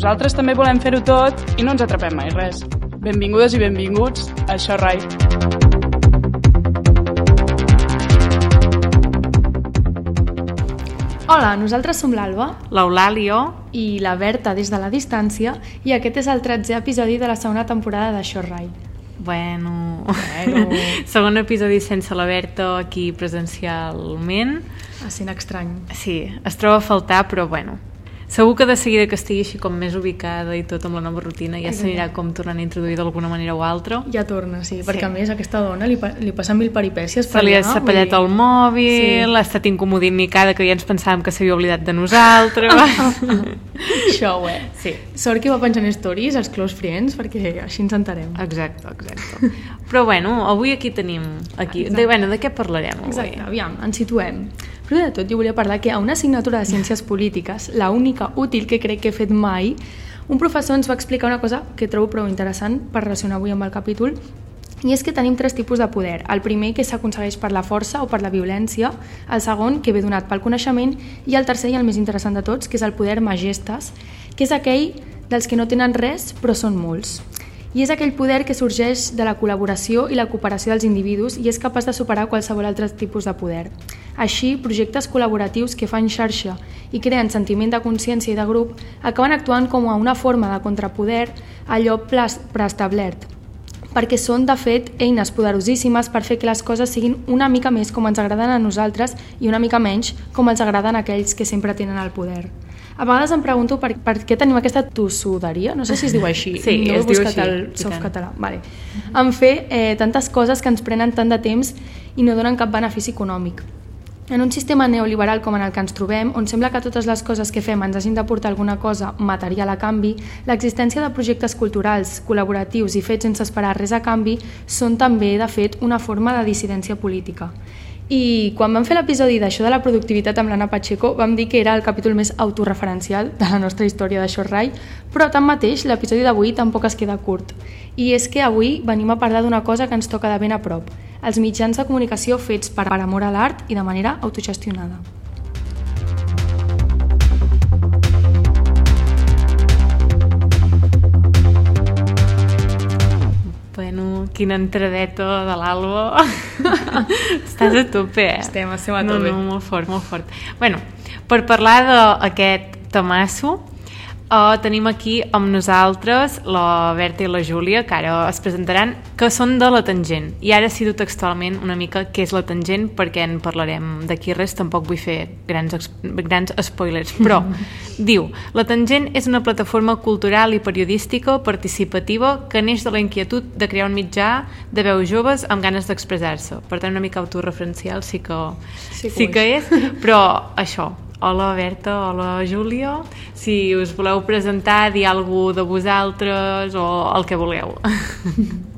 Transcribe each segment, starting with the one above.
nosaltres també volem fer-ho tot i no ens atrapem mai res. Benvingudes i benvinguts a Això Rai. Hola, nosaltres som l'Alba l'Eulàlio i la Berta des de la distància i aquest és el 13è episodi de la segona temporada de Short Ride. Bueno, Bueno. segon episodi sense la Berta aquí presencialment. Essent estrany. Sí, es troba a faltar, però bueno. Segur que de seguida que estigui així com més ubicada i tot amb la nova rutina ja s'anirà com tornant a introduir d'alguna manera o altra. Ja torna, sí, perquè Sí. a més a aquesta dona li, li passen mil peripècies Se li ha sapellat el mòbil, Sí. ha estat incomodimicada que ja ens pensàvem que s'havia oblidat de nosaltres. Show, eh? sí, Sort que va penjant stories als close friends perquè així ens entarem. exacte, exacte. Però bueno, avui aquí tenim... Aquí, de, bueno, de què parlarem avui? Exacte, aviam, ens situem. Primer de tot, jo volia parlar que a una assignatura de Ciències Polítiques, la única útil que crec que he fet mai, un professor ens va explicar una cosa que trobo prou interessant per relacionar avui amb el capítol, i és que tenim tres tipus de poder. El primer, que s'aconsegueix per la força o per la violència, el segon, que ve donat pel coneixement, i el tercer i el més interessant de tots, que és el poder majestes, que és aquell dels que no tenen res però són molts. I és aquell poder que sorgeix de la col·laboració i la cooperació dels individus i és capaç de superar qualsevol altre tipus de poder. Així, projectes col·laboratius que fan xarxa i creen sentiment de consciència i de grup acaben actuant com a una forma de contrapoder allò preestablert, perquè són, de fet, eines poderosíssimes per fer que les coses siguin una mica més com ens agraden a nosaltres i una mica menys com els agraden a aquells que sempre tenen el poder. A vegades em pregunto per, per què tenim aquesta tossuderia, no sé si es diu així, Sí, no es he diu buscat així, el i soft tant. català. Vale. En fer eh, tantes coses que ens prenen tant de temps i no donen cap benefici econòmic. En un sistema neoliberal com en el que ens trobem, on sembla que totes les coses que fem ens hagin de portar alguna cosa material a canvi, l'existència de projectes culturals, col·laboratius i fets sense esperar res a canvi són també, de fet, una forma de dissidència política. I quan vam fer l'episodi d'això de la productivitat amb l'Anna Pacheco, vam dir que era el capítol més autorreferencial de la nostra història de Short Rai, però tanmateix l'episodi d'avui tampoc es queda curt. I és que avui venim a parlar d'una cosa que ens toca de ben a prop, els mitjans de comunicació fets per, amor a l'art i de manera autogestionada. Quina entradeta de l'Alba. Estàs a tope, eh? Estem, estem a no, tope. No, molt fort, molt fort. Bueno, per parlar d'aquest temasso, uh, tenim aquí amb nosaltres la Berta i la Júlia, que ara es presentaran, que són de la tangent. I ara cito textualment una mica què és la tangent, perquè en parlarem d'aquí res, tampoc vull fer grans, grans spoilers, però diu, la tangent és una plataforma cultural i periodística participativa que neix de la inquietud de crear un mitjà de veus joves amb ganes d'expressar-se. Per tant, una mica autorreferencial sí que, Sí que sí que és, però això, Hola Berta, hola Júlia. Si us voleu presentar, dir alguna de vosaltres o el que voleu.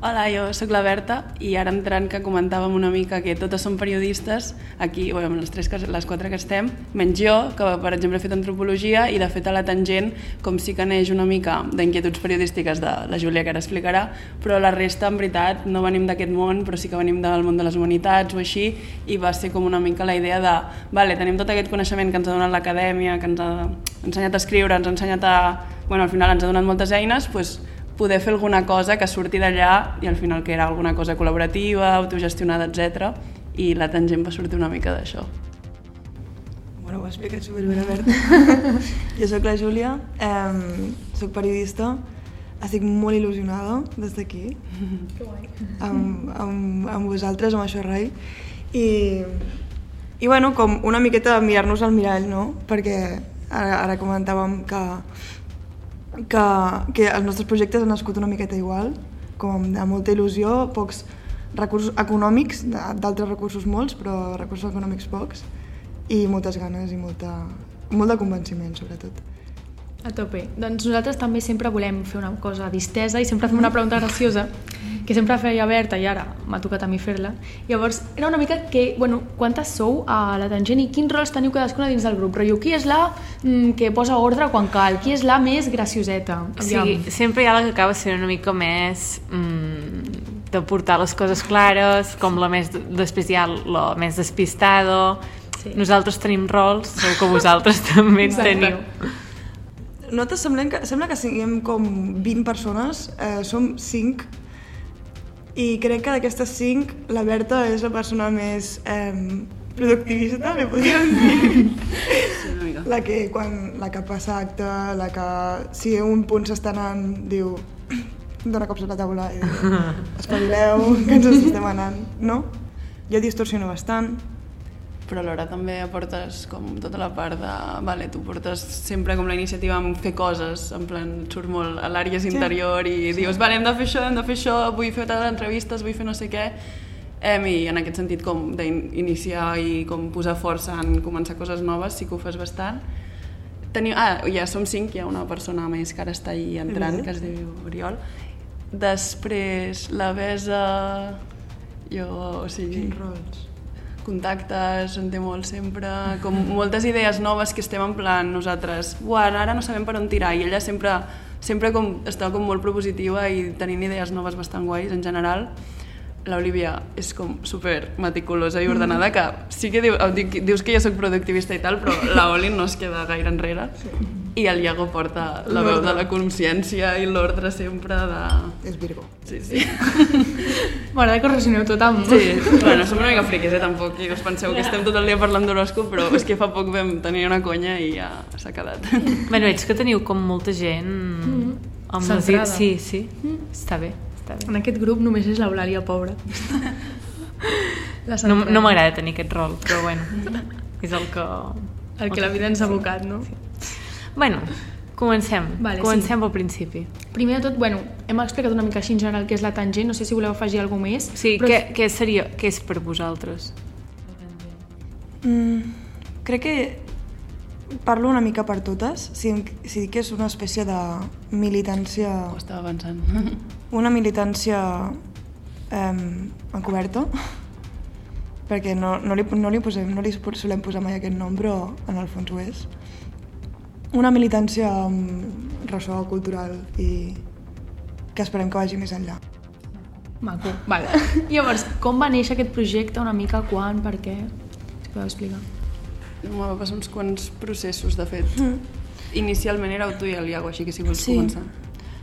Hola, jo sóc la Berta i ara entrant que comentàvem una mica que totes són periodistes, aquí, o amb les, tres, les quatre que estem, menys jo, que per exemple he fet antropologia i de fet a la tangent com sí que neix una mica d'inquietuds periodístiques de la Júlia que ara explicarà, però la resta en veritat no venim d'aquest món, però sí que venim del món de les humanitats o així, i va ser com una mica la idea de, vale, tenim tot aquest coneixement que ens ha donat l'acadèmia, que ens ha ensenyat a escriure, ens ha ensenyat a... Bueno, al final ens ha donat moltes eines, doncs, poder fer alguna cosa que surti d'allà i al final que era alguna cosa col·laborativa, autogestionada, etc. I la tangent va sortir una mica d'això. Bueno, ho ha explicat superbé la Berta. jo sóc la Júlia, eh, sóc periodista, estic molt il·lusionada des d'aquí, amb, amb, amb vosaltres, amb això Rai, i, i bueno, com una miqueta mirar-nos al mirall, no? Perquè ara, ara comentàvem que, que, que els nostres projectes han nascut una miqueta igual, com amb molta il·lusió, pocs recursos econòmics, d'altres recursos molts, però recursos econòmics pocs, i moltes ganes i molta, molt de convenciment, sobretot. A tope. Doncs nosaltres també sempre volem fer una cosa distesa i sempre fem una pregunta graciosa que sempre feia Berta i ara m'ha tocat a mi fer-la. Llavors, era una mica que, bueno, quantes sou a la tangent i quins rols teniu cadascuna dins del grup? Rotllo, qui és la mm, que posa ordre quan cal? Qui és la més gracioseta? Sí, sempre hi ha la que acaba sent una mica més mm, de portar les coses clares, com la més... Després hi ha la més despistada... Sí. Nosaltres tenim rols, segur que vosaltres també en Exacte. teniu. nosaltres semblem que, sembla que siguem com 20 persones, eh, som 5, i crec que d'aquestes 5 la Berta és la persona més eh, productivista, li podríem dir. Sí, una mica. La que, quan, la que passa acte, la que si un punt s'està anant, diu dona cops a la taula i diu espavileu, que ens estem anant, no? Jo distorsiono bastant, però alhora també aportes com tota la part de... Vale, tu portes sempre com la iniciativa en fer coses, en plan, surt molt a l'àrea interior i dius, vale, hem de fer això, hem de fer això, vull fer tantes entrevistes, vull fer no sé què, em, i en aquest sentit com d'iniciar i com posar força en començar coses noves sí que ho fas bastant. Teniu, ah, ja som cinc, hi ha una persona més que ara està ahí entrant, que es diu Oriol. Després, la Besa, jo, o sigui... quins rols. Contactes, en té molt sempre, com moltes idees noves que estem en plan nosaltres, buah, ara no sabem per on tirar, i ella sempre, sempre com, està com molt propositiva i tenint idees noves bastant guais en general. L'Olivia és com super meticulosa i ordenada, que sí que diu, dius que jo sóc productivista i tal, però la Oli no es queda gaire enrere. I el Iago porta la veu de la consciència i l'ordre sempre de... És Virgo. Sí, sí. M'agrada que ho relacioneu tot amb... Sí, bueno, som una mica friquis, eh, tampoc, i us penseu que estem tot el dia parlant d'horòscop, però és que fa poc vam tenir una conya i ja s'ha quedat. Bueno, veig que teniu com molta gent... Amb les... Sí, sí. Està bé, està bé. En aquest grup només és l'Eulàlia pobra. La No, centrada. no m'agrada tenir aquest rol, però bueno, és el que... El que la vida ens ha abocat, no? Bueno, comencem. Vale, comencem pel principi. Primer de tot, bueno, hem explicat una mica així en general què és la tangent, no sé si voleu afegir alguna més. Sí, però què, què seria, què és per vosaltres? Mm, crec que parlo una mica per totes, si, si dic que és una espècie de militància, Ho estava pensant. una militància eh, encoberta, perquè no, no, li, no, li posem, no li solem posar mai aquest nom, però en el fons ho és. Una militància amb ressò cultural i que esperem que vagi més enllà. Maco, vale. Llavors, com va néixer aquest projecte, una mica, quan, per què? Si podeu explicar. Em va passar uns quants processos, de fet. Inicialment éreu tu i el Iago, així que si vols Sí. començar.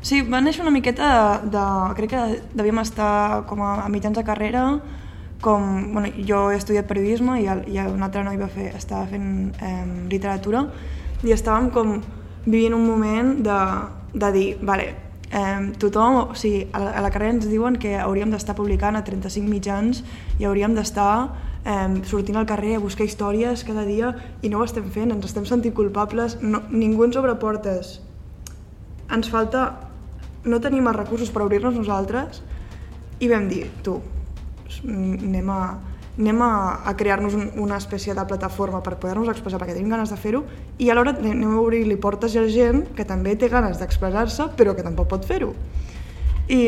Sí, va néixer una miqueta de, de... Crec que devíem estar com a, a mitjans de carrera, com... Bueno, jo he estudiat periodisme i, el, i un altre noi va fer, estava fent eh, literatura i estàvem com vivint un moment de, de dir, vale, eh, tothom, o sigui, a la, a la carrera ens diuen que hauríem d'estar publicant a 35 mitjans i hauríem d'estar eh, sortint al carrer a buscar històries cada dia i no ho estem fent, ens estem sentint culpables, no, ningú ens obre portes. Ens falta... No tenim els recursos per obrir-nos nosaltres i vam dir, tu, anem a, anem a, a crear-nos un, una espècie de plataforma per poder-nos expressar perquè tenim ganes de fer-ho i alhora anem a obrir-li portes a gent que també té ganes d'expressar-se però que tampoc pot fer-ho. I,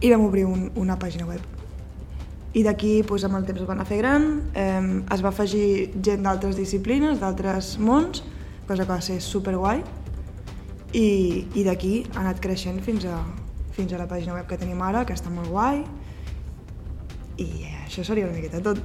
I vam obrir un, una pàgina web. I d'aquí, doncs, amb el temps es va anar fer gran, eh, es va afegir gent d'altres disciplines, d'altres mons, cosa que va ser superguai, i, i d'aquí ha anat creixent fins a, fins a la pàgina web que tenim ara, que està molt guai, i això seria una miqueta tot.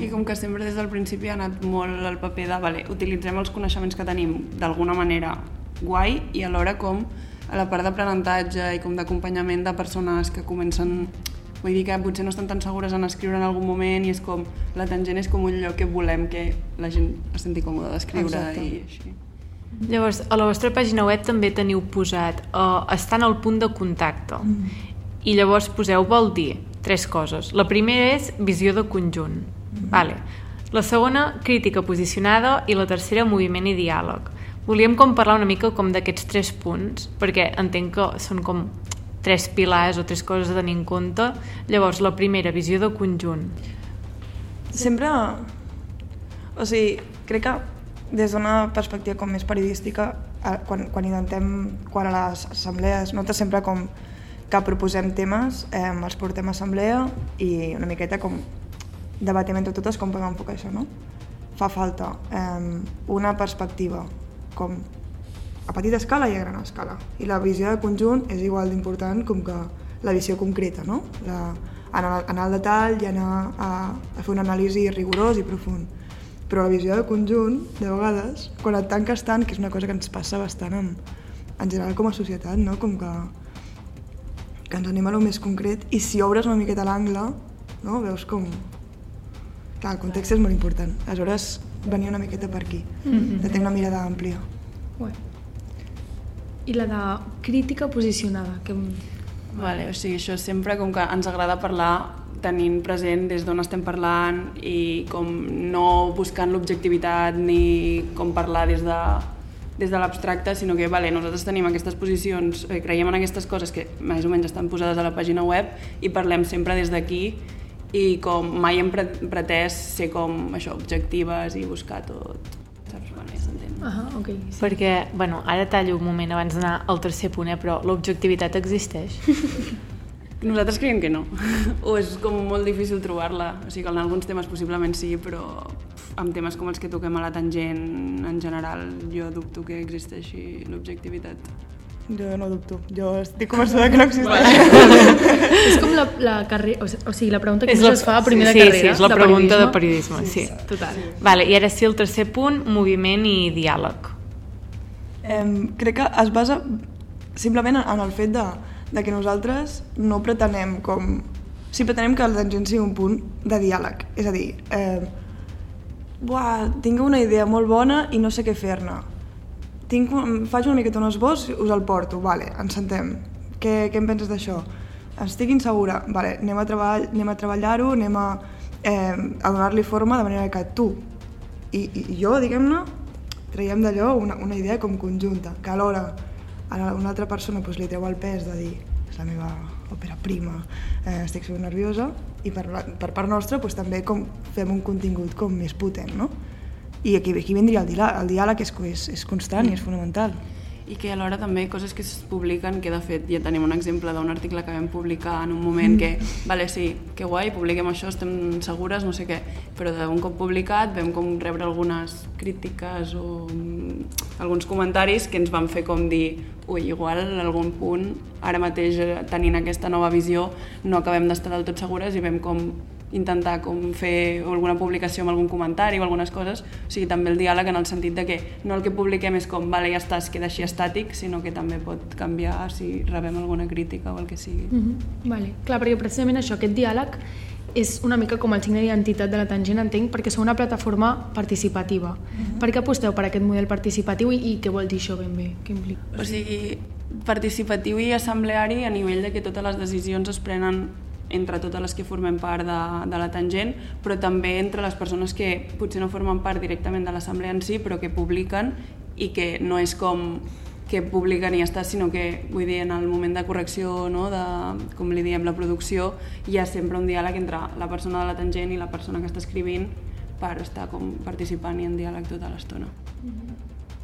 I com que sempre des del principi ha anat molt al paper de, vale, utilitzem els coneixements que tenim d'alguna manera guai i alhora com a la part d'aprenentatge i com d'acompanyament de persones que comencen vull dir que potser no estan tan segures en escriure en algun moment i és com, la tangent és com un lloc que volem que la gent es senti còmoda d'escriure i així. Llavors, a la vostra pàgina web també teniu posat uh, estar en el punt de contacte. I llavors poseu vol dir tres coses. La primera és visió de conjunt. Vale. La segona, crítica posicionada i la tercera, moviment i diàleg. Volíem com parlar una mica com d'aquests tres punts, perquè entenc que són com tres pilars o tres coses a tenir en compte. Llavors, la primera, visió de conjunt. Sempre... O sigui, crec que des d'una perspectiva com més periodística, eh, quan, quan intentem, quan a les assemblees, nosaltres sempre com que proposem temes, eh, els portem a assemblea i una miqueta com debatem entre totes com podem enfocar això, no? Fa falta eh, una perspectiva com a petita escala i a gran escala. I la visió de conjunt és igual d'important com que la visió concreta, no? La, anar, anar al detall i anar a, a fer una anàlisi rigorós i profund. però la visió de conjunt, de vegades, quan et tanques tant, que és una cosa que ens passa bastant en, en general com a societat, no? com que, que ens anem a lo més concret, i si obres una miqueta l'angle, no? veus com... Clar, el context és molt important. Aleshores, venia una miqueta per aquí, de tenir una mirada àmplia. Ué. I la de crítica posicionada, que... Vale, o sigui, això sempre com que ens agrada parlar tenint present des d'on estem parlant i com no buscant l'objectivitat ni com parlar des de, des de l'abstracte, sinó que vale, nosaltres tenim aquestes posicions, eh, creiem en aquestes coses que més o menys estan posades a la pàgina web i parlem sempre des d'aquí i com mai hem pre pretès ser com això, objectives i buscar tot, saps? Bueno, ja s'entén. Ah, ok. Sí. Perquè, bueno, ara tallo un moment abans d'anar al tercer punt, eh, però l'objectivitat existeix? Nosaltres creiem que no. o és com molt difícil trobar-la. O sigui que en alguns temes possiblement sí, però amb temes com els que toquem a la tangent, en general, jo dubto que existeixi l'objectivitat. Jo no dubto, jo estic convençuda que no existeix. és com la, la carrera... O sigui, la pregunta que És la, es fa a primer sí, carrera. sí, és la de pregunta de periodisme, sí. Total. Vale, I ara sí, el tercer punt, moviment i diàleg. Em, crec que es basa simplement en el fet de, de que nosaltres no pretenem com... Sí, pretenem que la tangent sigui un punt de diàleg. És a dir, eh, buah, tinc una idea molt bona i no sé què fer-ne. Tinc, un- faig una miqueta un esbós, us el porto, vale, ens sentem. Què, què en penses d'això? Estic insegura, vale, anem a, treball, anem a treballar-ho, anem a, eh, a donar-li forma de manera que tu i, i jo, diguem-ne, traiem d'allò una, una idea com conjunta, que alhora a una altra persona doncs, li treu el pes de dir és la meva òpera prima, eh, estic super nerviosa, i per, la- per part nostra doncs, també com fem un contingut com més potent, no? I aquí, aquí vindria el diàleg, el diàleg és, és, és constant i és fonamental. I que alhora també coses que es publiquen, que de fet ja tenim un exemple d'un article que vam publicar en un moment que, vale, sí, que guai, publiquem això, estem segures, no sé què, però d'un cop publicat vam com rebre algunes crítiques o mm, alguns comentaris que ens van fer com dir ui, igual en algun punt, ara mateix eh, tenint aquesta nova visió, no acabem d'estar del tot segures i vam com intentar com fer alguna publicació amb algun comentari o algunes coses, o sigui, també el diàleg en el sentit de que no el que publiquem és com, vale, ja està, es queda així estàtic, sinó que també pot canviar si rebem alguna crítica o el que sigui. Mm -hmm. vale. Clar, perquè precisament això, aquest diàleg és una mica com el signe d'identitat de la tangent, entenc, perquè sou una plataforma participativa. Mm -hmm. Per què aposteu per aquest model participatiu i, i què vol dir això ben bé? Què implica? O sigui, participatiu i assembleari a nivell de que totes les decisions es prenen entre totes les que formem part de, de la tangent, però també entre les persones que potser no formen part directament de l'assemblea en si, però que publiquen i que no és com que publiquen i ja està, sinó que, vull dir, en el moment de correcció, no, de, com li diem, la producció, hi ha sempre un diàleg entre la persona de la tangent i la persona que està escrivint per estar com participant i en diàleg tota l'estona.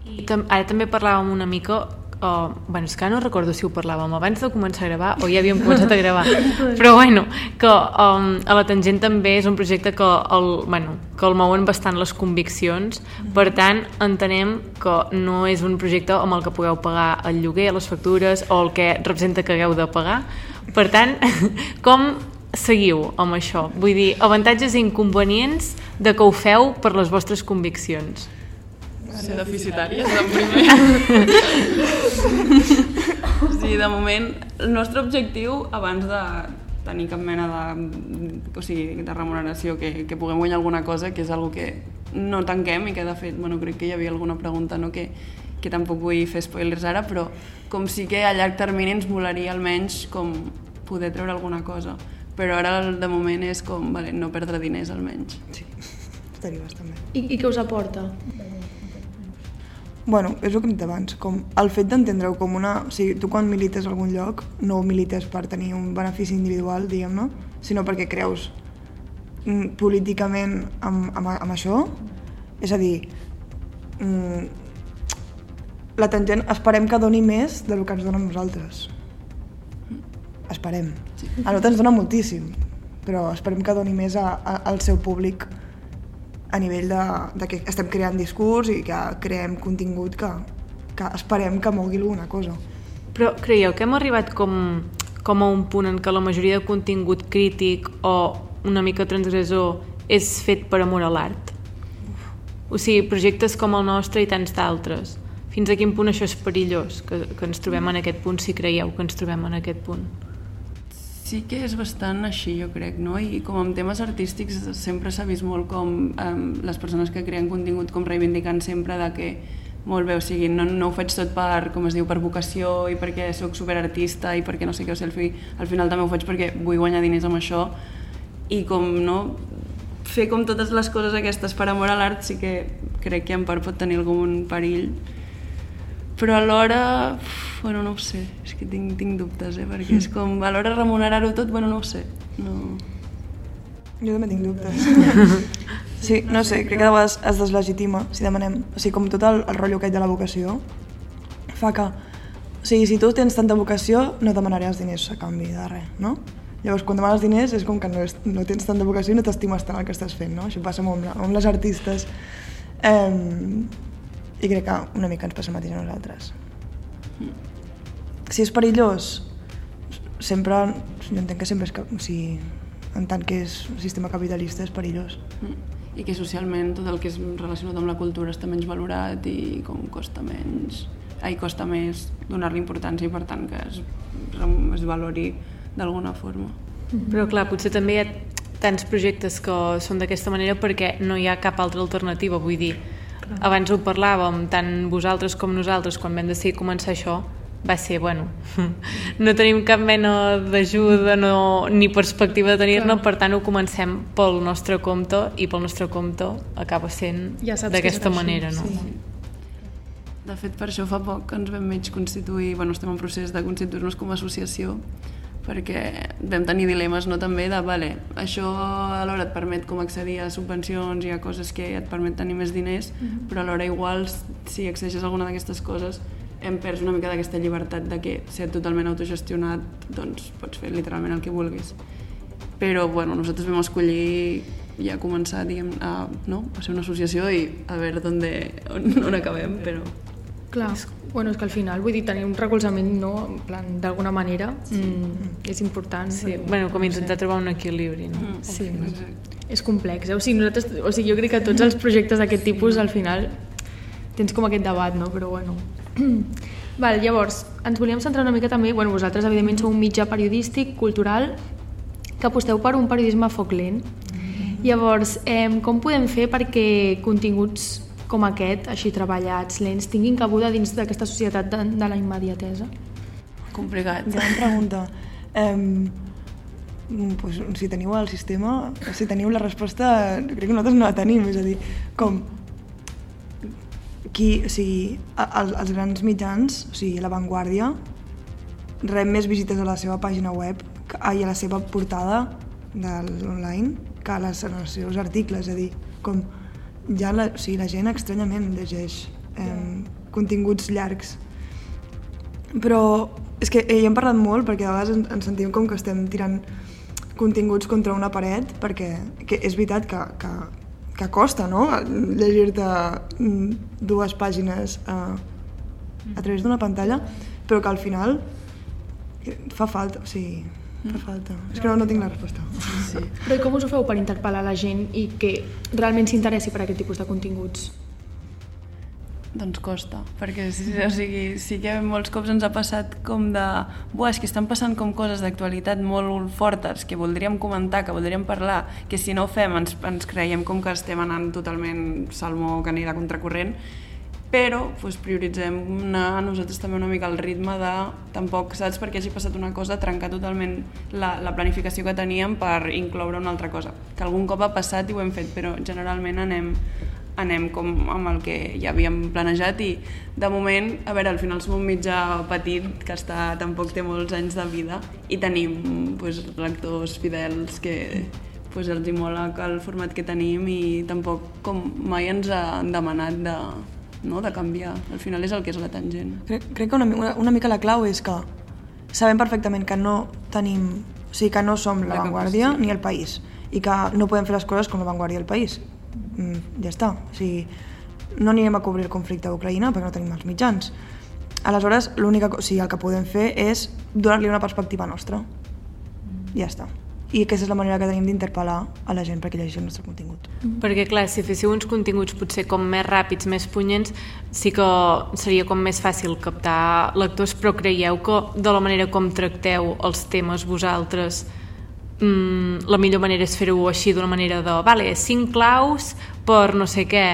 I tam ara també parlàvem una mica Uh, bueno, és que no recordo si ho parlàvem. Abans de començar a gravar o ja havíem començat a gravar. Però bueno, que um, a la Tangent també és un projecte que el, bueno, que el mouen bastant les conviccions. Per tant entenem que no és un projecte amb el que pugueu pagar el lloguer, les factures o el que representa que hagueu de pagar. Per tant, com seguiu amb això? Vull dir, avantatges i inconvenients de que ho feu per les vostres conviccions ser deficitàries en primer. sí, de moment, el nostre objectiu, abans de tenir cap mena de, o sigui, de remuneració, que, que puguem guanyar alguna cosa, que és algo que no tanquem i que de fet, bueno, crec que hi havia alguna pregunta no, que, que tampoc vull fer spoilers ara, però com sí que a llarg termini ens molaria almenys com poder treure alguna cosa. Però ara de moment és com, vale, no perdre diners almenys. Sí, estaria bastant bé. I, i què us aporta? Bueno, és el que hem dit abans, com el fet d'entendre-ho com una... O sigui, tu quan milites a algun lloc no milites per tenir un benefici individual, diguem-ne, sinó perquè creus mm, políticament amb, amb, amb això. És a dir, mm, la tangent esperem que doni més del que ens dona a nosaltres. Esperem. Sí. A nosaltres ens dona moltíssim, però esperem que doni més a, a, al seu públic a nivell de, de que estem creant discurs i que creem contingut que, que esperem que mogui alguna cosa. Però creieu que hem arribat com, com a un punt en què la majoria de contingut crític o una mica transgressor és fet per amor a l'art? O sigui, projectes com el nostre i tants d'altres. Fins a quin punt això és perillós, que, que ens trobem en aquest punt, si creieu que ens trobem en aquest punt? Sí que és bastant així, jo crec, no? I com amb temes artístics sempre s'ha vist molt com eh, les persones que creen contingut com reivindicant sempre de que molt bé, o sigui, no, no ho faig tot per, com es diu, per vocació i perquè sóc superartista i perquè no sé què, o sigui, al, fi, al final també ho faig perquè vull guanyar diners amb això i com no fer com totes les coses aquestes per amor a l'art sí que crec que en part pot tenir algun perill però alhora, bueno, no ho sé, és que tinc, tinc dubtes, eh? perquè és com, a l'hora remunerar-ho tot, bueno, no ho sé. No... Jo també tinc dubtes. Sí, no sé, crec que de vegades es deslegitima si demanem, o sigui, com tot el, el rotllo aquest de la vocació, fa que, o sigui, si tu tens tanta vocació, no demanaràs diners a canvi de res, no? Llavors, quan demanes diners és com que no, és, no tens tanta vocació i no t'estimes tant el que estàs fent, no? Això passa molt amb, amb les artistes. Um, I crec que una mica ens passa el mateix a nosaltres. Si és perillós, sempre, jo entenc que sempre és, o sigui, en tant que és un sistema capitalista és perillós. I que socialment tot el que és relacionat amb la cultura està menys valorat i com costa menys ai, costa més donar-li importància i per tant que es, es valori d'alguna forma. Però clar, potser també hi ha tants projectes que són d'aquesta manera perquè no hi ha cap altra alternativa, vull dir. Abans ho parlàvem, tant vosaltres com nosaltres, quan vam decidir començar això, va ser, bueno, no tenim cap mena d'ajuda no, ni perspectiva de tenir-ne, per tant ho comencem pel nostre compte i pel nostre compte acaba sent ja d'aquesta manera, no? Sí. De fet, per això fa poc que ens vam mig constituir, bueno, estem en procés de constituir-nos com a associació, perquè vam tenir dilemes no també de, vale, això alhora et permet com accedir a subvencions i a coses que et permet tenir més diners, mm -hmm. però alhora igual si accedeixes a alguna d'aquestes coses hem perdut una mica d'aquesta llibertat de que ser totalment autogestionat doncs pots fer literalment el que vulguis però bueno, nosaltres vam escollir ja començar diguem, a, no? a ser una associació i a veure on, on, on acabem però Clar, bueno, és que al final, vull dir, tenir un recolzament, no, en plan, d'alguna manera, sí. mm, és important. Sí, però, bueno, com intentar trobar un equilibri, no? Mm, sí, és complex, eh? O sigui, nosaltres, o sigui, jo crec que tots els projectes d'aquest tipus, al final, tens com aquest debat, no? Però, bueno, Val, llavors, ens volíem centrar una mica també, bueno, vosaltres evidentment sou un mitjà periodístic, cultural, que aposteu per un periodisme a foc lent. Llavors, eh, com podem fer perquè continguts com aquest, així treballats, lents, tinguin cabuda dins d'aquesta societat de, de la immediatesa? Complicat. Gran pregunta. Um, pues, si teniu el sistema, si teniu la resposta, crec que nosaltres no la tenim, és a dir, com qui, o sigui, el, els grans mitjans, o sigui, La Vanguardia, rep més visites a la seva pàgina web i a la seva portada de l'online que a les, als seus articles, és a dir, com ja la, o sigui, la gent estranyament llegeix eh, continguts llargs. Però és que eh, hi hem parlat molt perquè a vegades ens, ens sentim com que estem tirant continguts contra una paret perquè que és veritat que, que que costa, no?, llegir-te mm, dues pàgines a, a través d'una pantalla, però que al final fa falta, o sigui, fa mm. falta. És que no, no tinc la resposta. Sí. Però com us ho feu per interpel·lar la gent i que realment s'interessi per aquest tipus de continguts? Doncs costa, perquè o sigui, sí que molts cops ens ha passat com de Buah, és que estan passant com coses d'actualitat molt fortes que voldríem comentar, que voldríem parlar, que si no ho fem ens, ens creiem com que estem anant totalment salmó que anirà contracorrent, però doncs, prioritzem anar nosaltres també una mica al ritme de tampoc, saps, perquè hagi passat una cosa, trencar totalment la, la planificació que teníem per incloure una altra cosa, que algun cop ha passat i ho hem fet, però generalment anem anem com amb el que ja havíem planejat i de moment, a veure, al final som un mitjà petit que està, tampoc té molts anys de vida i tenim pues, lectors fidels que pues, els hi mola el format que tenim i tampoc com mai ens han demanat de, no, de canviar. Al final és el que és la tangent. Crec, crec que una, una, una mica la clau és que sabem perfectament que no tenim, o sigui, que no som la, la Vanguardia ni el País i que no podem fer les coses com la Vanguardia del País mm, ja està. O sigui, no anirem a cobrir el conflicte d'Ucraïna perquè no tenim els mitjans. Aleshores, l'única o sigui, el que podem fer és donar-li una perspectiva nostra. Ja està. I aquesta és la manera que tenim d'interpel·lar a la gent perquè llegeixi el nostre contingut. Perquè, clar, si féssiu uns continguts potser com més ràpids, més punyents, sí que seria com més fàcil captar lectors, però creieu que de la manera com tracteu els temes vosaltres mm, la millor manera és fer-ho així d'una manera de, vale, cinc claus per no sé què,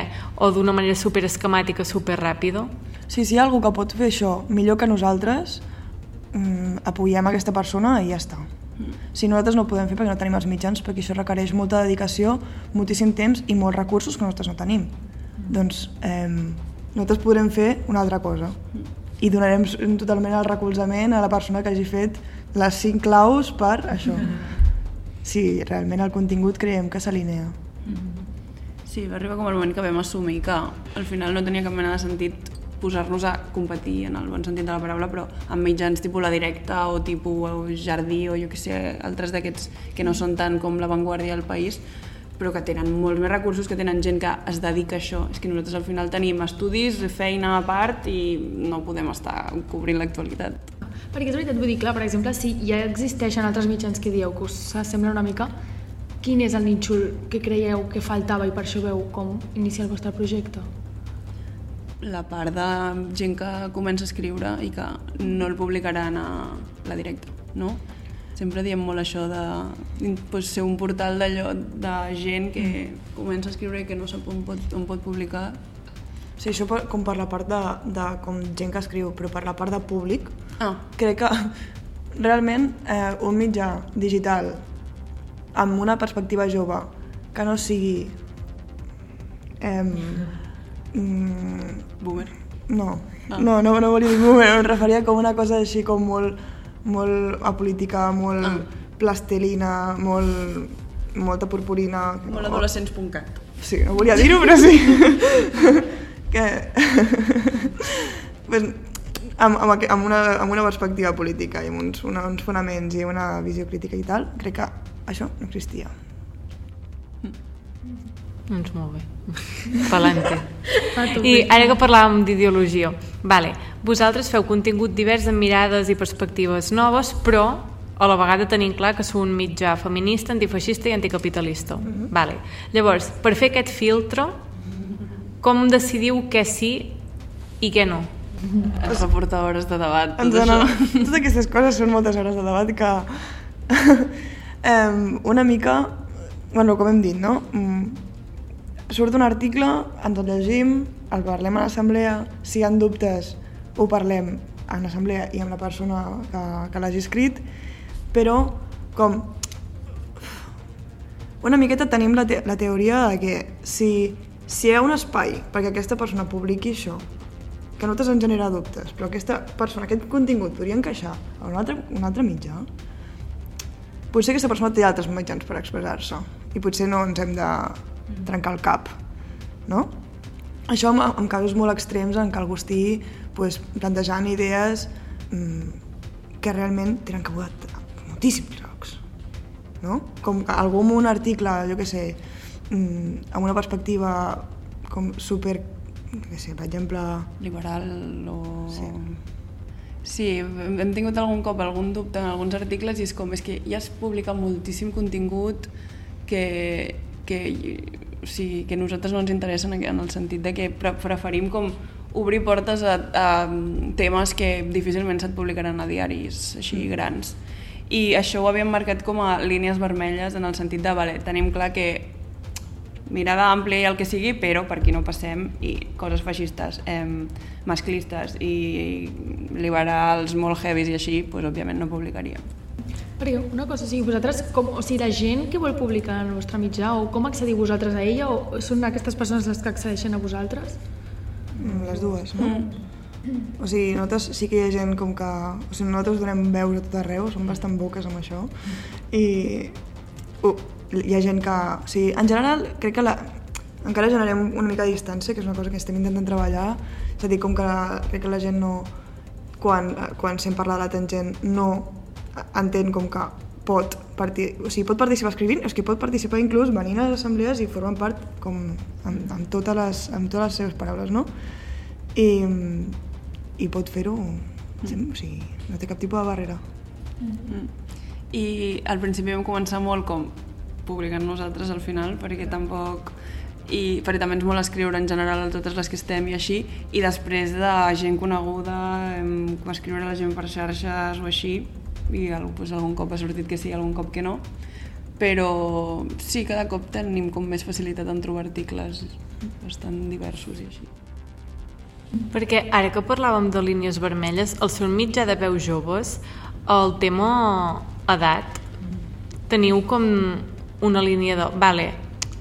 o d'una manera super esquemàtica, super ràpida? Sí, si hi ha algú que pot fer això millor que nosaltres, mm, apoyem aquesta persona i ja està. Si nosaltres no ho podem fer perquè no tenim els mitjans, perquè això requereix molta dedicació, moltíssim temps i molts recursos que nosaltres no tenim. Doncs eh, nosaltres podrem fer una altra cosa i donarem totalment el recolzament a la persona que hagi fet les cinc claus per això. Si realment el contingut creiem que s'alinea. Sí, va arribar com el moment que vam assumir que al final no tenia cap mena de sentit posar-nos a competir en el bon sentit de la paraula, però amb mitjans tipus La Directa o tipus Jardí o jo que sé, altres d'aquests que no són tant com La Vanguardia del País, però que tenen molts més recursos, que tenen gent que es dedica a això. És que nosaltres al final tenim estudis, feina a part i no podem estar cobrint l'actualitat. Perquè és veritat, vull dir, clar, per exemple, si ja existeixen altres mitjans que dieu que us sembla una mica, quin és el nínxol que creieu que faltava i per això veu com iniciar el vostre projecte? La part de gent que comença a escriure i que no el publicaran a la directa, no? Sempre diem molt això de pues, ser un portal d'allò de gent que comença a escriure i que no sap on pot, on pot publicar. Sí, això per, com per la part de, de com gent que escriu, però per la part de públic, Ah, crec que realment eh, un mitjà digital amb una perspectiva jove que no sigui eh, mm, boomer. no, Ah. no, no, no volia dir boomer, em referia com una cosa així com molt, molt apolítica, molt Ah. plastelina, molt, molta purpurina. Molt adolescents.cat. Sí, no volia dir-ho, però sí. que... pues, amb, amb, amb, una, amb una perspectiva política i amb uns, una, uns fonaments i una visió crítica i tal, crec que això no existia. Doncs molt bé. Palante. I ara que parlàvem d'ideologia, vale, vosaltres feu contingut divers amb mirades i perspectives noves, però a la vegada tenim clar que sou un mitjà feminista, antifeixista i anticapitalista. vale. Llavors, per fer aquest filtre, com decidiu què sí i què no? Es va portar hores de debat, tot Ens això. dona, totes aquestes coses són moltes hores de debat que um, una mica, bueno, com hem dit, no? Mm, surt un article, ens el llegim, el parlem a l'assemblea, si hi ha dubtes ho parlem en l'assemblea i amb la persona que, que l'hagi escrit, però com una miqueta tenim la, te la teoria de que si, si hi ha un espai perquè aquesta persona publiqui això, que a nosaltres ens genera dubtes, però aquesta persona, aquest contingut podria encaixar a un altre, un altre mitjà, potser aquesta persona té altres mitjans per expressar-se i potser no ens hem de trencar el cap, no? Això amb, amb casos molt extrems en què algú estigui pues, plantejant idees mm, que realment tenen cabuda a moltíssims llocs, no? Com algú amb un article, jo què sé, mm, amb una perspectiva com super, què sé, per exemple, Liberal o... Sí. Sí, hem tingut algun cop algun dubte en alguns articles i és com, és que ja es publica moltíssim contingut que, que, o sigui, que nosaltres no ens interessa en el sentit de que pre preferim com obrir portes a, a temes que difícilment se't publicaran a diaris així grans. I això ho havíem marcat com a línies vermelles en el sentit de, vale, tenim clar que mirada àmplia i el que sigui, però per aquí no passem i coses feixistes, eh, masclistes i liberals molt heavies i així, doncs, òbviament no publicaríem. Perquè una cosa, o sigui, vosaltres, com, o sigui, la gent que vol publicar en el vostre mitjà, o com accediu vosaltres a ella, o són aquestes persones les que accedeixen a vosaltres? Mm, Les dues, no? O sigui, nosaltres sí que hi ha gent com que... O sigui, nosaltres donem veus a tot arreu, som bastant boques amb això. I uh, hi ha gent que... O sigui, en general, crec que la, encara generem una mica de distància, que és una cosa que estem intentant treballar. És a dir, com que la, crec que la gent no... Quan, quan sent parlar de la tangent no entén com que pot, partir, o sigui, pot participar escrivint, és que pot participar inclús venint a les assemblees i formant part com amb, amb, totes, les, amb totes les seves paraules, no? I, i pot fer-ho, mm. o sigui, no té cap tipus de barrera. Mm. i al principi vam començar molt com publicant nosaltres al final perquè tampoc i perquè també ens molt escriure en general a totes les que estem i així i després de gent coneguda hem escriure la gent per xarxes o així i doncs, algun cop ha sortit que sí, algun cop que no però sí, cada cop tenim com més facilitat en trobar articles bastant diversos i així. Perquè ara que parlàvem de línies vermelles, el seu mitjà de veu joves, el tema edat, teniu com una línia de... Vale,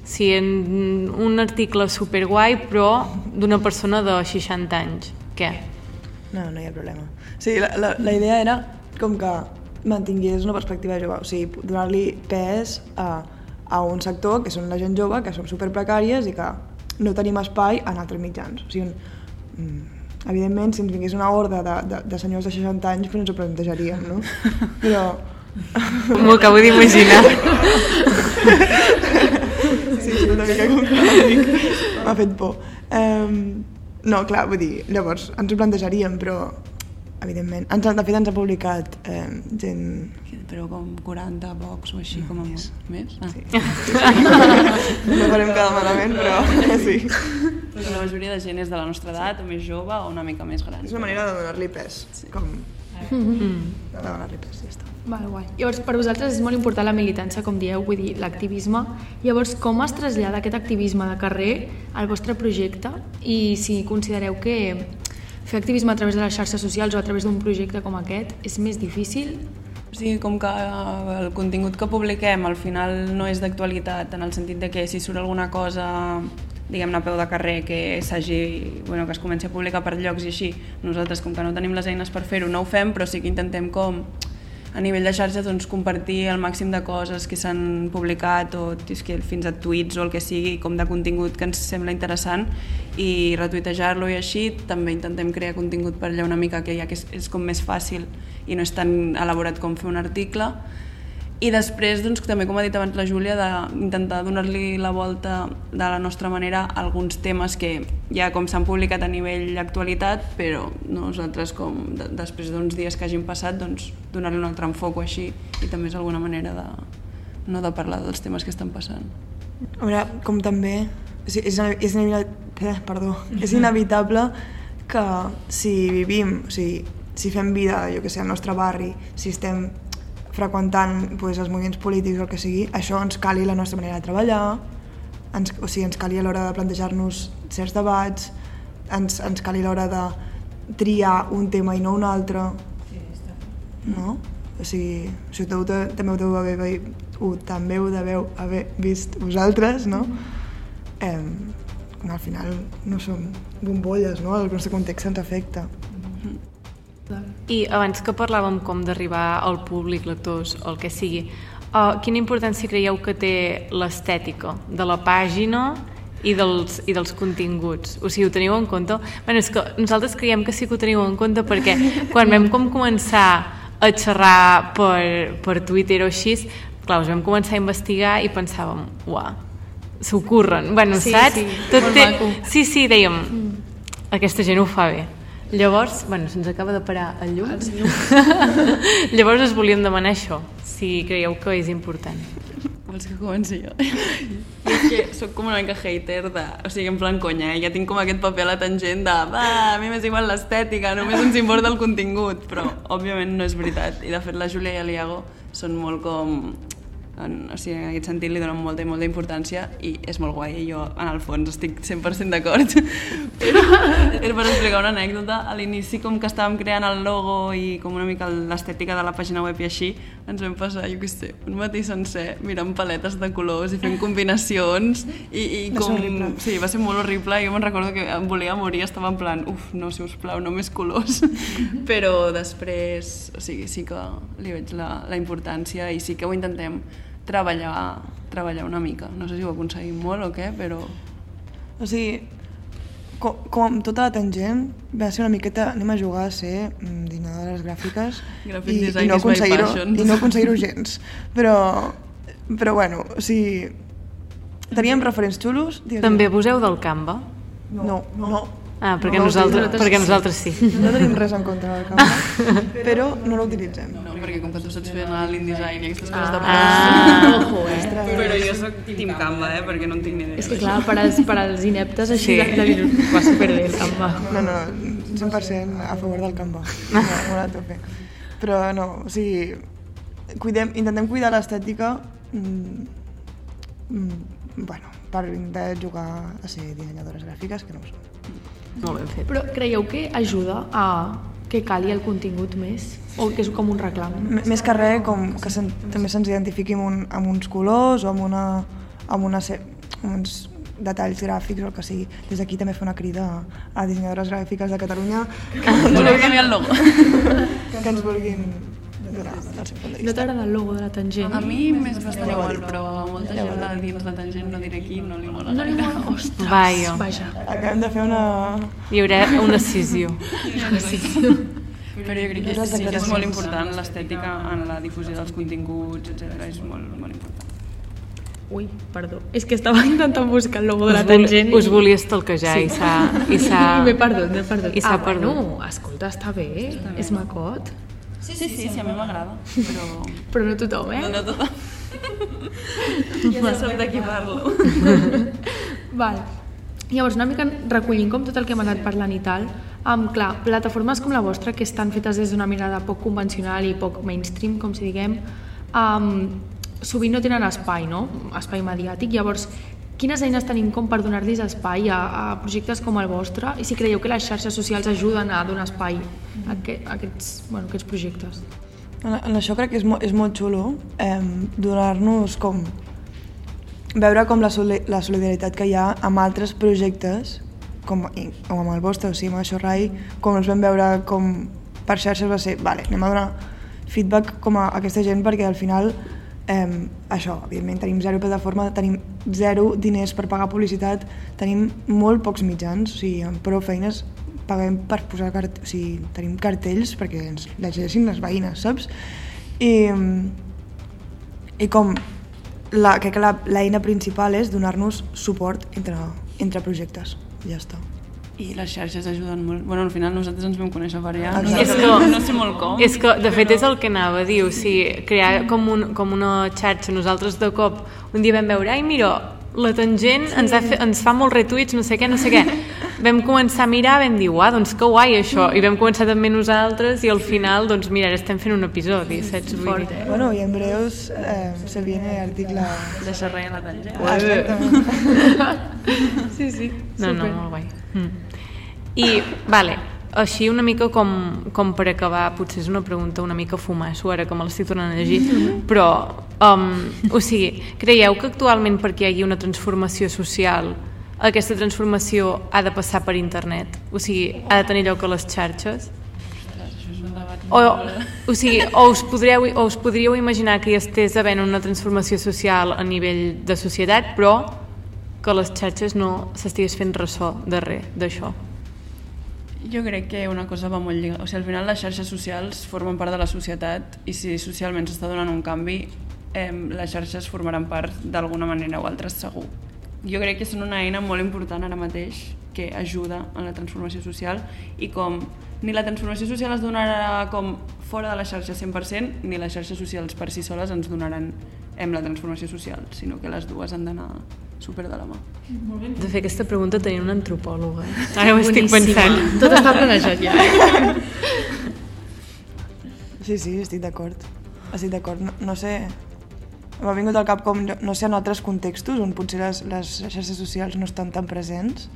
si en un article superguai, però d'una persona de 60 anys, què? No, no hi ha problema. Sí, la, la, la idea era com que mantingués una perspectiva jove, o sigui, donar-li pes a, a un sector que són la gent jove, que són superprecàries i que no tenim espai en altres mitjans. O sigui, un, mm, evidentment, si ens vingués una horda de, de, de senyors de 60 anys, pues ens ho plantejaríem, no? Però... M'ho acabo d'imaginar. sí, és una mica com m'ha fet por. Um, no, clar, vull dir, llavors ens ho plantejaríem, però evidentment. Ens, de fet, ens ha publicat eh, gent... Però com 40 pocs o així, no, com a més. Més? Ah. Sí. no farem cada malament, però sí. Però la majoria de gent és de la nostra edat, o més jove, o una mica més gran. És una manera de donar-li pes. Sí. Com... Mm. De donar-li pes, ja està. Val, guai. Llavors, per vosaltres és molt important la militància, com dieu, vull dir, l'activisme. Llavors, com es trasllada aquest activisme de carrer al vostre projecte i si considereu que fer activisme a través de les xarxes socials o a través d'un projecte com aquest és més difícil? O sigui, com que el contingut que publiquem al final no és d'actualitat, en el sentit de que si surt alguna cosa diguem-ne a peu de carrer que s'hagi, bueno, que es comenci a publicar per llocs i així, nosaltres com que no tenim les eines per fer-ho no ho fem, però sí que intentem com a nivell de xarxa doncs, compartir el màxim de coses que s'han publicat o que fins a tuits o el que sigui com de contingut que ens sembla interessant i retuitejar-lo i així també intentem crear contingut per allà una mica que ja que és, és com més fàcil i no és tan elaborat com fer un article i després, doncs, també com ha dit abans la Júlia, d'intentar donar-li la volta de la nostra manera a alguns temes que ja com s'han publicat a nivell actualitat, però nosaltres com de, després d'uns dies que hagin passat, doncs donar-li un altre enfoc o així, i també és alguna manera de, no de parlar dels temes que estan passant. A veure, com també és, és, és, eh, perdó, és inevitable que si vivim, o sigui, si fem vida, jo que sé, al nostre barri, si estem freqüentant pues, els moviments polítics o el que sigui, això ens cali la nostra manera de treballar, ens, o sigui, ens cali a l'hora de plantejar-nos certs debats, ens, ens cali a l'hora de triar un tema i no un altre. No? O sigui, si ho també ho deu haver, ho, també ho deveu haver vist vosaltres, no? Eh, al final no som bombolles, no? El nostre context ens afecta. I abans que parlàvem com d'arribar al públic, lectors, el que sigui, uh, quina importància creieu que té l'estètica de la pàgina i dels, i dels continguts? O sigui, ho teniu en compte? Bé, és que nosaltres creiem que sí que ho teniu en compte perquè quan vam com començar a xerrar per, per Twitter o així, clar, us vam començar a investigar i pensàvem, uah, s'ho curren. Bueno, sí, saps? Sí, Tot té... sí, sí, dèiem, mm. aquesta gent ho fa bé. Llavors, bueno, se'ns acaba de parar el llum. El llum. Llavors us volíem demanar això, si creieu que és important. Vols que comenci jo? és que sóc com una mica hater de... O sigui, en plan conya, eh? Ja tinc com aquest paper a la tangent de va, a mi m'és igual l'estètica, només ens importa el contingut, però òbviament no és veritat. I de fet la Júlia i el Iago són molt com en, o sigui, en aquest sentit li donen molta i molta importància i és molt guai. I jo en el fons estic 100% d'acord. Però era per explicar una anècdota. A l'inici com que estàvem creant el logo i com una mica l'estètica de la pàgina web i així ens vam passar, jo què sé, un matí sencer mirant paletes de colors i fent combinacions i, i com... Va sí, va ser molt horrible. I jo me'n recordo que em volia morir, estava en plan uf, no, si us plau, no més colors. Però després, o sigui, sí que li veig la, la importància i sí que ho intentem treballar, treballar una mica. No sé si ho aconseguim molt o què, però... O sigui, com, com tota la tangent, va ser una miqueta, anem a jugar a ser mm, dinadores gràfiques Graphic i, design i no is my aconseguir-ho passion. i no aconseguir-ho gens. Però, però bueno, o sigui, teníem referents xulos. També abuseu del Canva? No, no. no. Ah, perquè, No, nosaltres, nosaltres perquè nosaltres sí. No tenim res en contra del Canva, però no l'utilitzem. No, perquè com que tu saps fer l'InDesign i aquestes coses de Ah, Ojo, eh? Però jo sóc Team Canva, eh? Perquè no en tinc ni idea. És que clar, per als, per als ineptes així Sí. sí. de, de va superbé el Canva. No, no, 100% a favor del Canva. No, molt a tope. Però no, o sigui, cuidem, intentem cuidar l'estètica mm, mm, bueno, per intentar jugar a ser dissenyadores gràfiques, que no ho som. Molt ben fet. Però creieu que ajuda a que cali el contingut més? O que és com un reclam? M més que res, com que sen també se'ns identifiqui amb, un, amb uns colors o amb, una, amb, una, se- amb uns detalls gràfics o el que sigui. Des d'aquí també fer una crida a, a dissenyadores gràfiques de Catalunya que, Voleu canviar el logo? que ens vulguin donar el seu punt de No t'agrada el logo de la tangent? A mi m'és bastant igual, però a molta gent de dins la tangent, no diré qui, no li mola No li gaire. mola? Ostres, Vaja. vaja. Acabem de fer una... Hi haurà una escissió. Però jo crec que sí que és molt important l'estètica en la difusió dels continguts, etc. És molt, molt important. Ui, perdó. És que estava intentant buscar el logo de la Us, vol, tangent us volia estalquejar i s'ha... I s'ha... M'he perdut, m'he perdut. I s'ha ah, perdut. bueno, escolta, està bé, és macot. Sí, sí, sí, sí a mi m'agrada, però... Però no tothom, eh? No tothom. Ja no sap de qui parlo. Val. Llavors, una mica recollint com tot el que hem anat parlant i tal, amb, clar, plataformes com la vostra, que estan fetes des d'una mirada poc convencional i poc mainstream, com si diguem, um, sovint no tenen espai, no? Espai mediàtic. Llavors, quines eines tenim com per donar-los espai a, a projectes com el vostre i si creieu que les xarxes socials ajuden a donar espai a, aquest, a aquests, bueno, aquests projectes? En, en això crec que és, mo és molt xulo eh, donar-nos com veure com la, soli la solidaritat que hi ha amb altres projectes com, com amb el vostre, o sigui, amb això Rai, com ens vam veure com per xarxes va ser, vale, anem a donar feedback com a aquesta gent perquè al final eh, això, evidentment tenim zero plataforma, tenim zero diners per pagar publicitat, tenim molt pocs mitjans, o sigui, amb prou feines paguem per posar cart o sigui, tenim cartells perquè ens llegeixin les veïnes, saps? I, i com la, crec que l'eina principal és donar-nos suport entre, entre projectes. Ja està. I les xarxes ajuden molt. Bueno, al final nosaltres ens vam conèixer per allà. No, És que- no sé molt com. És que, de fet, és el que anava a dir, o sigui, crear com, un, com una xarxa. Nosaltres de cop un dia vam veure, ai, mira, la tangent ens, ha fe, ens fa molts retuits, no sé què, no sé què. Vam començar a mirar, vam dir, uah, doncs que guai això. I vam començar també nosaltres i al final, doncs mira, ara estem fent un episodi, saps? Vull dir. eh? Bueno, i en breus eh, se viene article... Deixar res a la tangent. Ah, exactament. Sí, sí. No, no, molt guai. Mm. I, vale, així una mica com, com per acabar, potser és una pregunta una mica fumasso, ara que me l'estic tornant a llegir, però, um, o sigui, creieu que actualment perquè hi hagi una transformació social, aquesta transformació ha de passar per internet? O sigui, ha de tenir lloc a les xarxes? O, o sigui, o us, podríeu, o us podríeu imaginar que hi estés havent una transformació social a nivell de societat, però que les xarxes no s'estigués fent ressò de res d'això. Jo crec que una cosa va molt lligada. O sigui, al final les xarxes socials formen part de la societat i si socialment s'està donant un canvi, eh, les xarxes formaran part d'alguna manera o altra segur. Jo crec que són una eina molt important ara mateix que ajuda en la transformació social i com ni la transformació social es donarà com fora de la xarxa 100% ni les xarxes socials per si soles ens donaran em, la transformació social, sinó que les dues han d'anar super de la mà. De fer aquesta pregunta tenia una antropòloga. Ara ho estic pensant. Tot està planejat ja. Sí, sí, estic d'acord. Estic d'acord. No, no sé... M'ha vingut al cap com, no sé, en altres contextos on potser les, les xarxes socials no estan tan presents,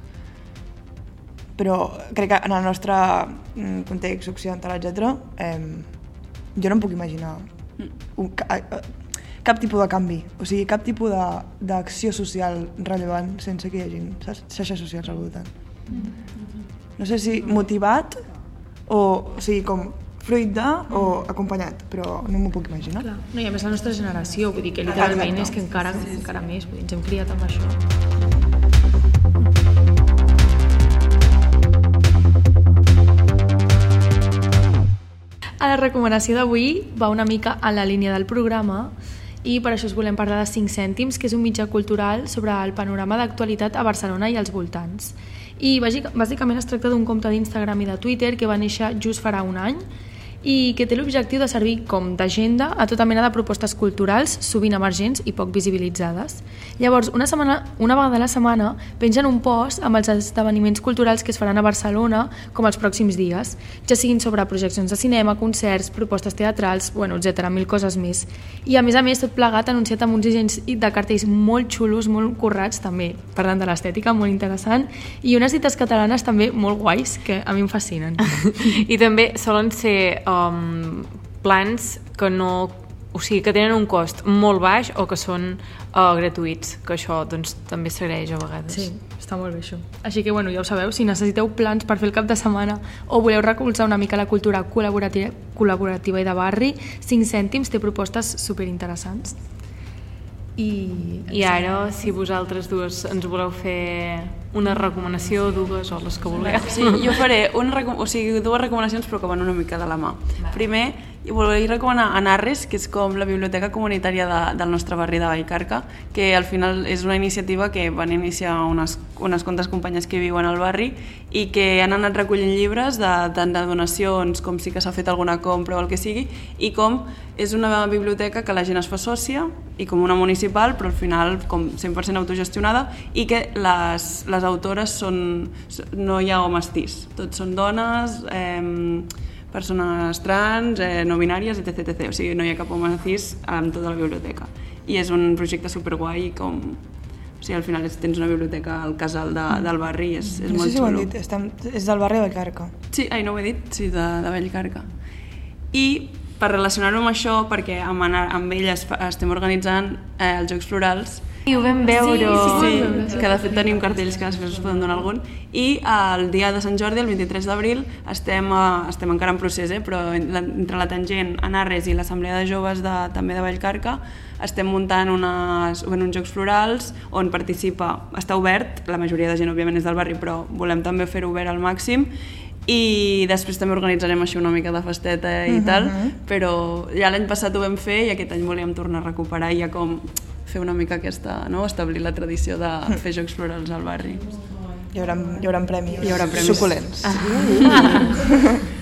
però crec que en el nostre mm, context occidental, etc., eh, jo no em puc imaginar un, ca, eh, cap tipus de canvi, o sigui, cap tipus de- d'acció social rellevant sense que hi hagi xarxes socials al voltant. No sé si motivat o, o sigui, com fruit de o acompanyat, però no m'ho puc imaginar. Clar. No, i a més la nostra generació, vull dir que literalment Exacte. és que encara, encara més, vull dir, ens hem criat amb això. A la recomanació d'avui va una mica en la línia del programa i per això us volem parlar de 5 cèntims, que és un mitjà cultural sobre el panorama d'actualitat a Barcelona i als voltants. i bàsic- bàsicament es tracta d'un compte d'Instagram i de Twitter que va néixer just farà un any i que té l'objectiu de servir com d'agenda a tota mena de propostes culturals, sovint emergents i poc visibilitzades. Llavors, una, setmana, una vegada a la setmana pengen un post amb els esdeveniments culturals que es faran a Barcelona com els pròxims dies, ja siguin sobre projeccions de cinema, concerts, propostes teatrals, bueno, etc mil coses més. I a més a més, tot plegat anunciat amb uns dissenys de cartells molt xulos, molt currats també, parlant de l'estètica, molt interessant, i unes dites catalanes també molt guais, que a mi em fascinen. I també solen ser um, plans que no o sigui, que tenen un cost molt baix o que són uh, gratuïts, que això doncs, també s'agraeix a vegades. Sí, està molt bé això. Així que, bueno, ja ho sabeu, si necessiteu plans per fer el cap de setmana o voleu recolzar una mica la cultura col·laborativa, col·laborativa i de barri, 5 cèntims té propostes superinteressants. I, I ara, si vosaltres dues ens voleu fer una recomanació, dues o les que vulgueu. Sí, jo faré una, o sigui, dues recomanacions però que van una mica de la mà. Primer, volia recomanar Anarres, que és com la biblioteca comunitària de, del nostre barri de Vallcarca, que al final és una iniciativa que van iniciar unes, unes quantes companyes que viuen al barri i que han anat recollint llibres de, tant de donacions com si que s'ha fet alguna compra o el que sigui i com és una biblioteca que la gent es fa sòcia i com una municipal però al final com 100% autogestionada i que les, les autores són, no hi ha homes tis, tots són dones, eh, persones trans, eh, no binàries, etc, etc. O sigui, no hi ha cap home cis en tota la biblioteca. I és un projecte superguai com... O sigui, al final és, tens una biblioteca al casal de, del barri i és, és no molt sé si ho han xulo. dit, estem, és del barri de Carca. Sí, ai, no ho he dit, sí, de, de Vallcarca. I per relacionar-ho amb això, perquè amb, Anar, amb elles estem organitzant eh, els Jocs Florals, I ho vam veure. Sí, que de fet tenim cartells que després us poden donar algun. I el dia de Sant Jordi, el 23 d'abril, estem, eh, estem encara en procés, eh, però entre la Tangent, Anarres i l'Assemblea de Joves de, també de Vallcarca estem muntant unes, bueno, uns Jocs Florals on participa, està obert, la majoria de gent òbviament és del barri, però volem també fer-ho obert al màxim i després també organitzarem així una mica de festeta i tal, però ja l'any passat ho vam fer i aquest any volíem tornar a recuperar i ja com fer una mica aquesta, no? establir la tradició de fer jocs florals al barri. Hi haurà, hi haurà premis. Hi haurà premis. Suculents.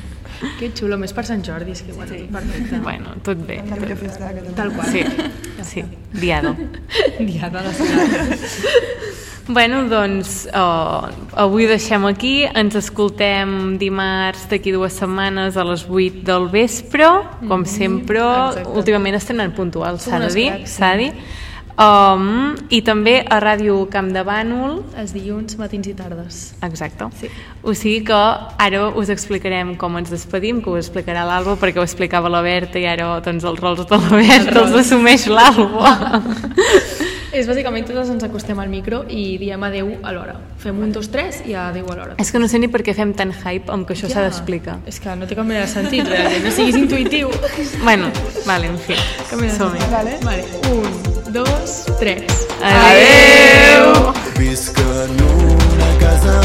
Que xulo, més per Sant Jordi, és que igual, sí. perfecte. Bueno, tot bé. La millor festa de. Tal qual. Sí, sí, diado. Diada de la Bueno, doncs uh, avui ho deixem aquí, ens escoltem dimarts d'aquí dues setmanes a les 8 del vespre, com sempre, exacte. últimament estem anant puntuals, s'ha de dir, s'ha de dir. Um, I també a Ràdio Camp de Bànol, Els dilluns, matins i tardes. Exacte. Sí. O sigui que ara us explicarem com ens despedim, que ho explicarà l'Alba perquè ho explicava la Berta i ara doncs, els rols de la Berta els assumeix l'Alba. És bàsicament totes ens acostem al micro i diem adeu a l'hora. Fem un, dos, tres i adeu a l'hora. És que no sé ni per què fem tant hype amb que això s'ha d'explicar. És que no té cap mena de sentit, realment. No siguis intuïtiu. Bueno, vale, en fi. Som-hi. Vale. vale. Un, dos, tres. Adeu! Visc en una casa